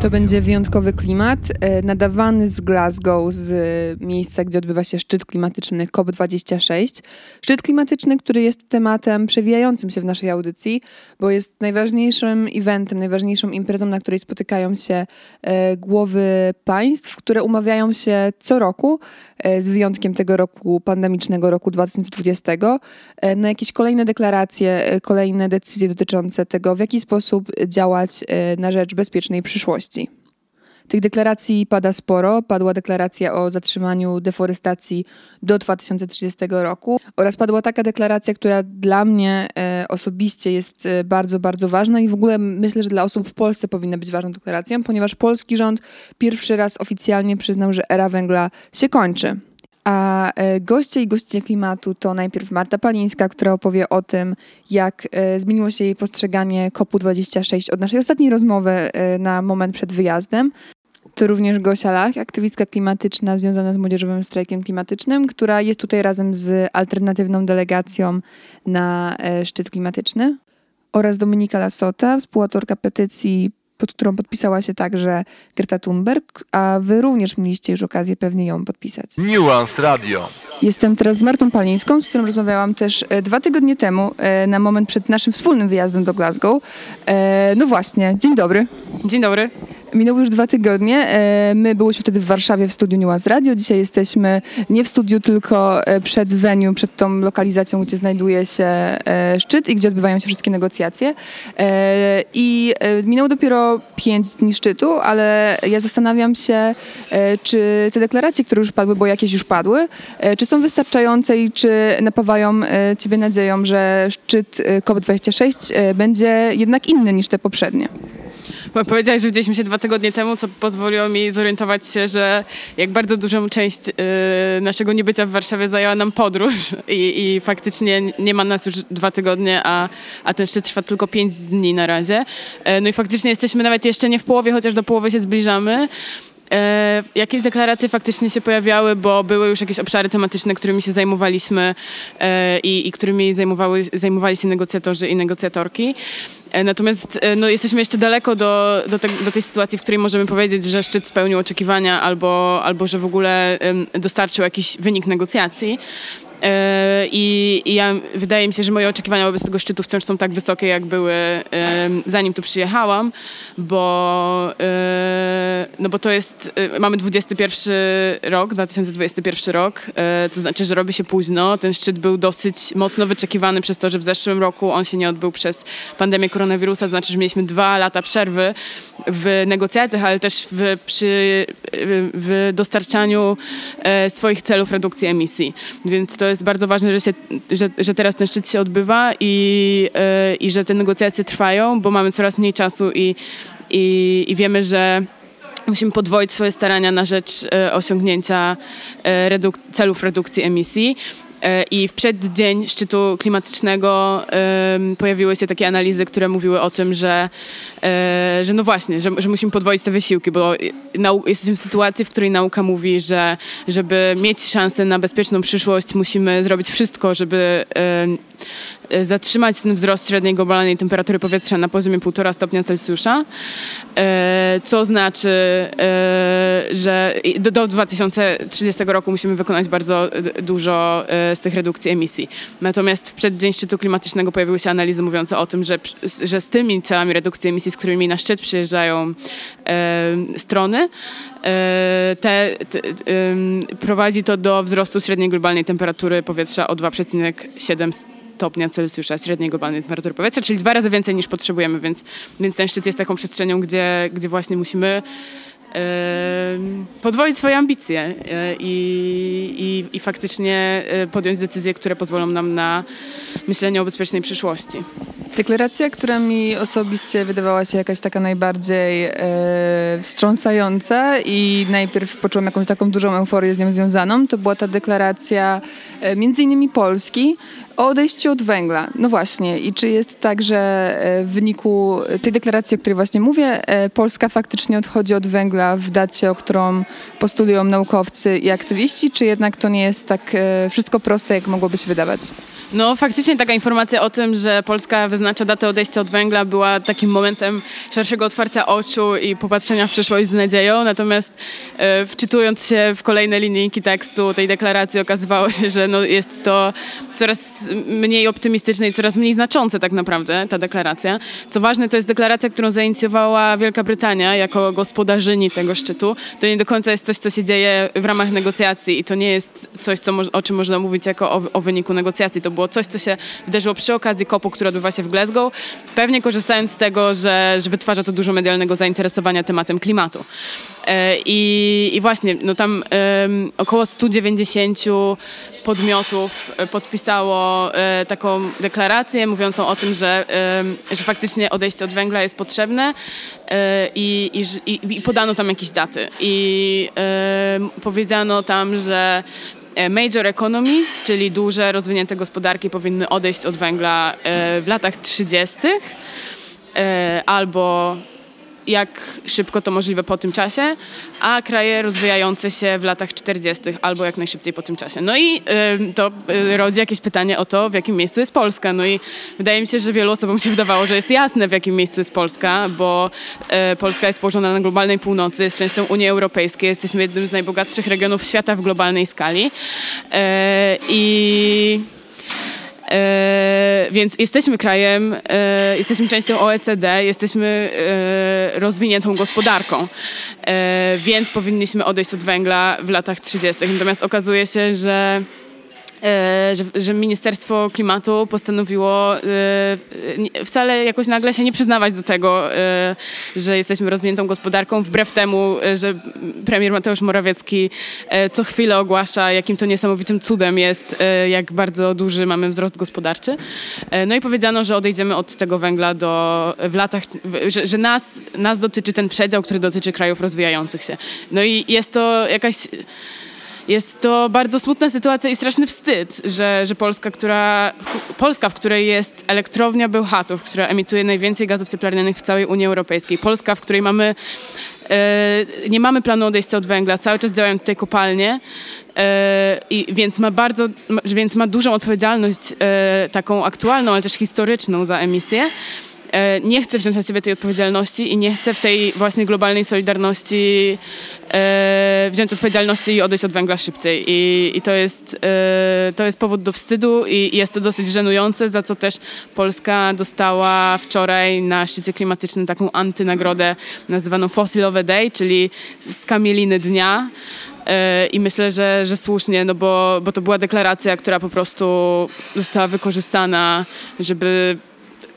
To będzie wyjątkowy klimat, e, nadawany z Glasgow, z miejsca, gdzie odbywa się szczyt klimatyczny COP26. Szczyt klimatyczny, który jest tematem przewijającym się w naszej audycji, bo jest najważniejszym eventem, najważniejszą imprezą, na której spotykają się e, głowy państw, które umawiają się co roku, e, z wyjątkiem tego roku pandemicznego, roku 2020, na jakieś kolejne deklaracje, kolejne decyzje dotyczące tego, w jaki sposób działać na rzecz bezpiecznej przyszłości. Tych deklaracji pada sporo. Padła deklaracja o zatrzymaniu deforestacji do 2030 roku oraz padła taka deklaracja, która dla mnie e, osobiście jest e, bardzo, bardzo ważna i w ogóle myślę, że dla osób w Polsce powinna być ważną deklaracją, ponieważ polski rząd pierwszy raz oficjalnie przyznał, że era węgla się kończy. A e, goście i goście klimatu to najpierw Marta Palińska, która opowie o tym, jak e, zmieniło się jej postrzeganie COP26 od naszej ostatniej rozmowy e, na moment przed wyjazdem. To również Gosia Lach, aktywistka klimatyczna związana z Młodzieżowym Strajkiem Klimatycznym, która jest tutaj razem z alternatywną delegacją na szczyt klimatyczny. Oraz Dominika Lasota, współautorka petycji pod którą podpisała się także Greta Thunberg, a wy również mieliście już okazję pewnie ją podpisać. Nuance Radio. Jestem teraz z Martą Palińską, z którą rozmawiałam też e, dwa tygodnie temu, e, na moment przed naszym wspólnym wyjazdem do Glasgow. E, no właśnie, dzień dobry. Dzień dobry. Minęły już dwa tygodnie. E, my byliśmy wtedy w Warszawie w studiu Nuance Radio. Dzisiaj jesteśmy nie w studiu, tylko e, przed venue, przed tą lokalizacją, gdzie znajduje się e, szczyt i gdzie odbywają się wszystkie negocjacje. I minęło dopiero pięć dni szczytu, ale ja zastanawiam się, czy te deklaracje, które już padły, bo jakieś już padły, czy są wystarczające i czy napawają Ciebie nadzieją, że szczyt COP26 będzie jednak inny niż te poprzednie. Powiedziałeś, że widzieliśmy się dwa tygodnie temu, co pozwoliło mi zorientować się, że jak bardzo dużą część y, naszego niebycia w Warszawie zajęła nam podróż i, i, faktycznie nie ma nas już dwa tygodnie, a, a ten szczyt trwa tylko pięć dni na razie. Y, no i faktycznie jesteśmy nawet jeszcze nie w połowie, chociaż do połowy się zbliżamy. E, jakieś deklaracje faktycznie się pojawiały, bo były już jakieś obszary tematyczne, którymi się zajmowaliśmy e, i, i którymi zajmowały, zajmowali się negocjatorzy i negocjatorki. E, natomiast e, no, jesteśmy jeszcze daleko do, do, te, do, tej sytuacji, w której możemy powiedzieć, że szczyt spełnił oczekiwania albo, albo że w ogóle dostarczył jakiś wynik negocjacji. E, I, I, ja, wydaje mi się, że moje oczekiwania wobec tego szczytu wciąż są tak wysokie, jak były zanim tu przyjechałam, bo, e, no bo to jest, e, mamy 21 rok, 2021 rok, to znaczy, że robi się późno. Ten szczyt był dosyć mocno wyczekiwany przez to, że w zeszłym roku on się nie odbył przez pandemię koronawirusa, to znaczy, że mieliśmy dwa lata przerwy w negocjacjach, ale też w, przy, w dostarczaniu swoich celów redukcji emisji. Więc to jest bardzo ważne, że, się, że, że teraz ten szczyt się odbywa i, yy, i że te negocjacje trwają, bo mamy coraz mniej czasu i, i, i wiemy, że musimy podwoić swoje starania na rzecz e, osiągnięcia e, reduk celów redukcji emisji. E, I w przeddzień szczytu klimatycznego pojawiły się takie analizy, które mówiły o tym, że, e, że no właśnie, że, że musimy podwoić te wysiłki, bo jesteśmy w sytuacji, w której nauka mówi, że żeby mieć szansę na bezpieczną przyszłość, musimy zrobić wszystko, żeby zatrzymać ten wzrost średniej globalnej temperatury powietrza na poziomie 1,5 stopnia Celsjusza, e, co znaczy, że do 2030 roku musimy wykonać bardzo dużo z tych redukcji emisji. Natomiast w przeddzień szczytu klimatycznego pojawiły się analizy mówiące o tym, że, że z tymi celami redukcji emisji, z którymi na szczyt przyjeżdżają strony, te, te, prowadzi to do wzrostu średniej globalnej temperatury powietrza o 2,7 stopnia Celsjusza średniej globalnej temperatury powietrza, czyli dwa razy więcej niż potrzebujemy, więc, więc ten szczyt jest taką przestrzenią, gdzie, gdzie właśnie musimy podwoić swoje ambicje e, i, i, i, faktycznie e, podjąć decyzje, które pozwolą nam na myślenie o bezpiecznej przyszłości. Deklaracja, która mi osobiście wydawała się jakaś taka najbardziej e, wstrząsająca i najpierw poczułam jakąś taką dużą euforię z nią związaną, to była ta deklaracja e, między innymi Polski o odejściu od węgla. No właśnie, i czy jest tak, że e, w wyniku tej deklaracji, o której właśnie mówię, e, Polska faktycznie odchodzi od węgla w dacie, o którą postulują naukowcy i aktywiści, czy jednak to nie jest tak e, wszystko proste, jak mogłoby się wydawać? No faktycznie taka informacja o tym, że Polska wyznacza datę odejścia od węgla była takim momentem szerszego otwarcia oczu i popatrzenia w przyszłość z nadzieją, natomiast e, wczytując się w kolejne linijki tekstu tej deklaracji okazywało się, że no, jest to coraz mniej optymistyczne i coraz mniej znaczące tak naprawdę ta deklaracja. Co ważne, to jest deklaracja, którą zainicjowała Wielka Brytania jako gospodarzyni tego szczytu. To nie do końca jest coś, co się dzieje w ramach negocjacji i to nie jest coś, co, o czym można mówić jako o, o wyniku negocjacji. To było coś, co się wydarzyło przy okazji kopu, który odbywa się w Glasgow, pewnie korzystając z tego, że, że wytwarza to dużo medialnego zainteresowania tematem klimatu. E, I, i właśnie, no tam em, około 190 podmiotów e, e, taką deklarację mówiącą o tym, że, em, że faktycznie odejście od węgla jest potrzebne e, i, i, i, podano tam jakieś daty. I powiedziano tam, że e, major economies, czyli duże, rozwinięte gospodarki powinny odejść od węgla e, w latach 30. e, albo jak szybko to możliwe po tym czasie, a kraje rozwijające się w latach 40. albo jak najszybciej po tym czasie. No i y, to y, rodzi jakieś pytanie o to, w jakim miejscu jest Polska. No i wydaje mi się, że wielu osobom się wydawało, że jest jasne, w jakim miejscu jest Polska, bo y, Polska jest położona na globalnej północy, jest częścią Unii Europejskiej, jesteśmy jednym z najbogatszych regionów świata w globalnej skali. Y, I E, więc jesteśmy krajem, e, jesteśmy częścią OECD, jesteśmy e, rozwiniętą gospodarką, więc powinniśmy odejść od węgla w latach 30. Natomiast okazuje się, że że, że Ministerstwo Klimatu postanowiło e, wcale jakoś nagle się nie przyznawać do tego, e, że jesteśmy rozwiniętą gospodarką, wbrew temu, e, że premier Mateusz Morawiecki e, co chwilę ogłasza, jakim to niesamowitym cudem jest, e, jak bardzo duży mamy wzrost gospodarczy. E, No i powiedziano, że odejdziemy od tego węgla do, w latach, że, że nas, nas dotyczy ten przedział, który dotyczy krajów rozwijających się. No i jest to jakaś jest to bardzo smutna sytuacja i straszny wstyd, że, że Polska, która, Polska, w której jest elektrownia Bełchatów, która emituje najwięcej gazów cieplarnianych w całej Unii Europejskiej, Polska, w której mamy, e, nie mamy planu odejścia od węgla, cały czas działają tutaj kopalnie, e, i więc ma bardzo, więc ma dużą odpowiedzialność e, taką aktualną, ale też historyczną za emisję. E, nie chce wziąć na siebie tej odpowiedzialności i nie chce w tej właśnie globalnej solidarności e, wziąć odpowiedzialności i odejść od węgla szybciej. I, i to, jest, e, to jest powód do wstydu i, i jest to dosyć żenujące, za co też Polska dostała wczoraj na szczycie klimatycznym taką antynagrodę nazywaną Fossilowe Day, czyli skamieliny dnia. I myślę, że, że słusznie, no bo, bo to była deklaracja, która po prostu została wykorzystana, żeby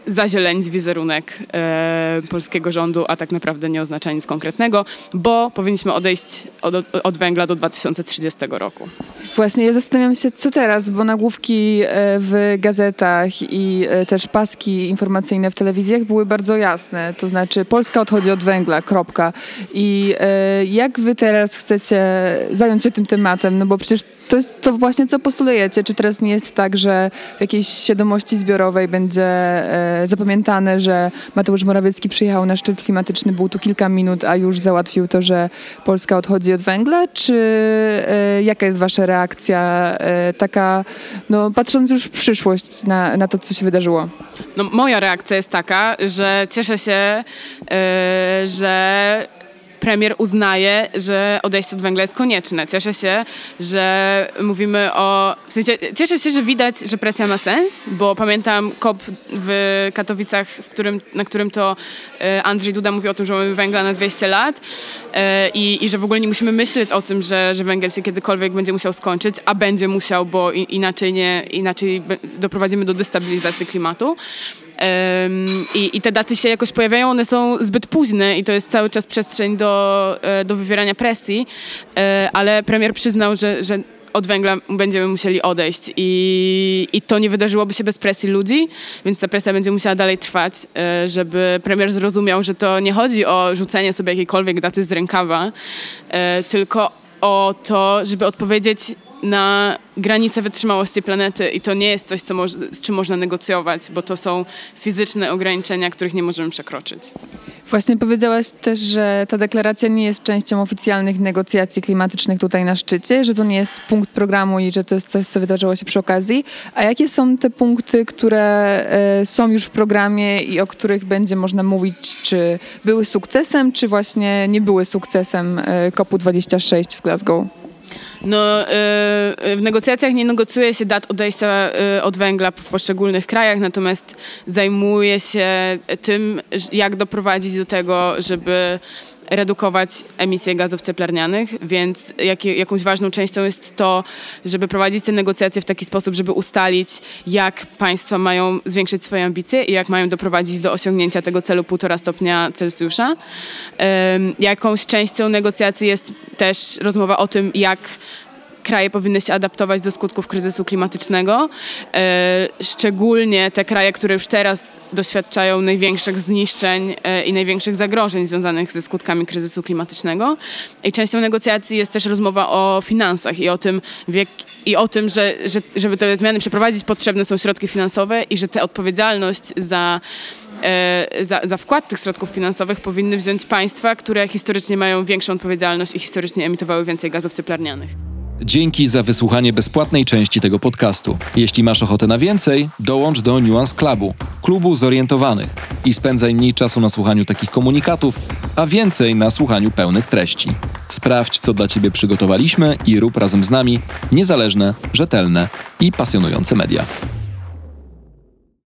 zazielenić wizerunek e, polskiego rządu, a tak naprawdę nie oznacza nic konkretnego, bo powinniśmy odejść od, od węgla do 2030 roku. Właśnie, ja zastanawiam się, co teraz, bo nagłówki e, w gazetach i e, też paski informacyjne w telewizjach były bardzo jasne. To znaczy, Polska odchodzi od węgla, kropka. I e, jak wy teraz chcecie zająć się tym tematem? No bo przecież to jest to właśnie, co postulujecie. Czy teraz nie jest tak, że w jakiejś świadomości zbiorowej będzie zapamiętane, że Mateusz Morawiecki przyjechał na szczyt klimatyczny, był tu kilka minut, a już załatwił to, że Polska odchodzi od węgla? Czy jaka jest wasza reakcja e, taka, no patrząc już w przyszłość na, na to, co się wydarzyło? No, moja reakcja jest taka, że cieszę się, e, że premier uznaje, że odejście od węgla jest konieczne. Cieszę się, że mówimy o... W sensie, cieszę się, że widać, że presja ma sens, bo pamiętam COP w Katowicach, w którym, na którym to e, Andrzej Duda mówi o tym, że mamy węgla na 200 lat e, i, i że w ogóle nie musimy myśleć o tym, że, że węgiel się kiedykolwiek będzie musiał skończyć, a będzie musiał, bo inaczej, nie, inaczej doprowadzimy do destabilizacji klimatu. I, I te daty się jakoś pojawiają, one są zbyt późne i to jest cały czas przestrzeń do, e, do wywierania presji, e, ale premier przyznał, że, że od węgla będziemy musieli odejść i, i to nie wydarzyłoby się bez presji ludzi, więc ta presja będzie musiała dalej trwać, e, żeby premier zrozumiał, że to nie chodzi o rzucenie sobie jakiejkolwiek daty z rękawa, tylko o to, żeby odpowiedzieć na granicę wytrzymałości planety i to nie jest coś, co z czym można negocjować, bo to są fizyczne ograniczenia, których nie możemy przekroczyć. Właśnie powiedziałaś też, że ta deklaracja nie jest częścią oficjalnych negocjacji klimatycznych tutaj na szczycie, że to nie jest punkt programu i że to jest coś, co wydarzyło się przy okazji. A jakie są te punkty, które e, są już w programie i o których będzie można mówić, czy były sukcesem, czy właśnie nie były sukcesem e, COP26 w Glasgow? No, y, w negocjacjach nie negocjuje się dat odejścia y, od węgla w poszczególnych krajach, natomiast zajmuje się tym, jak doprowadzić do tego, żeby redukować emisję gazów cieplarnianych, więc jak, jakąś ważną częścią jest to, żeby prowadzić te negocjacje w taki sposób, żeby ustalić, jak państwa mają zwiększyć swoje ambicje i jak mają doprowadzić do osiągnięcia tego celu 1,5 stopnia Celsjusza. Em, jakąś częścią negocjacji jest też rozmowa o tym, jak kraje powinny się adaptować do skutków kryzysu klimatycznego. E, szczególnie te kraje, które już teraz doświadczają największych zniszczeń e, i największych zagrożeń związanych ze skutkami kryzysu klimatycznego. I częścią negocjacji jest też rozmowa o finansach i o tym, i o tym że, że żeby te zmiany przeprowadzić, potrzebne są środki finansowe i że tę odpowiedzialność za e, za, za wkład tych środków finansowych powinny wziąć państwa, które historycznie mają większą odpowiedzialność i historycznie emitowały więcej gazów cieplarnianych. Dzięki za wysłuchanie bezpłatnej części tego podcastu. Jeśli masz ochotę na więcej, dołącz do Nuance Clubu, klubu zorientowanych i spędzaj mniej czasu na słuchaniu takich komunikatów, a więcej na słuchaniu pełnych treści. Sprawdź, co dla Ciebie przygotowaliśmy i rób razem z nami niezależne, rzetelne i pasjonujące media.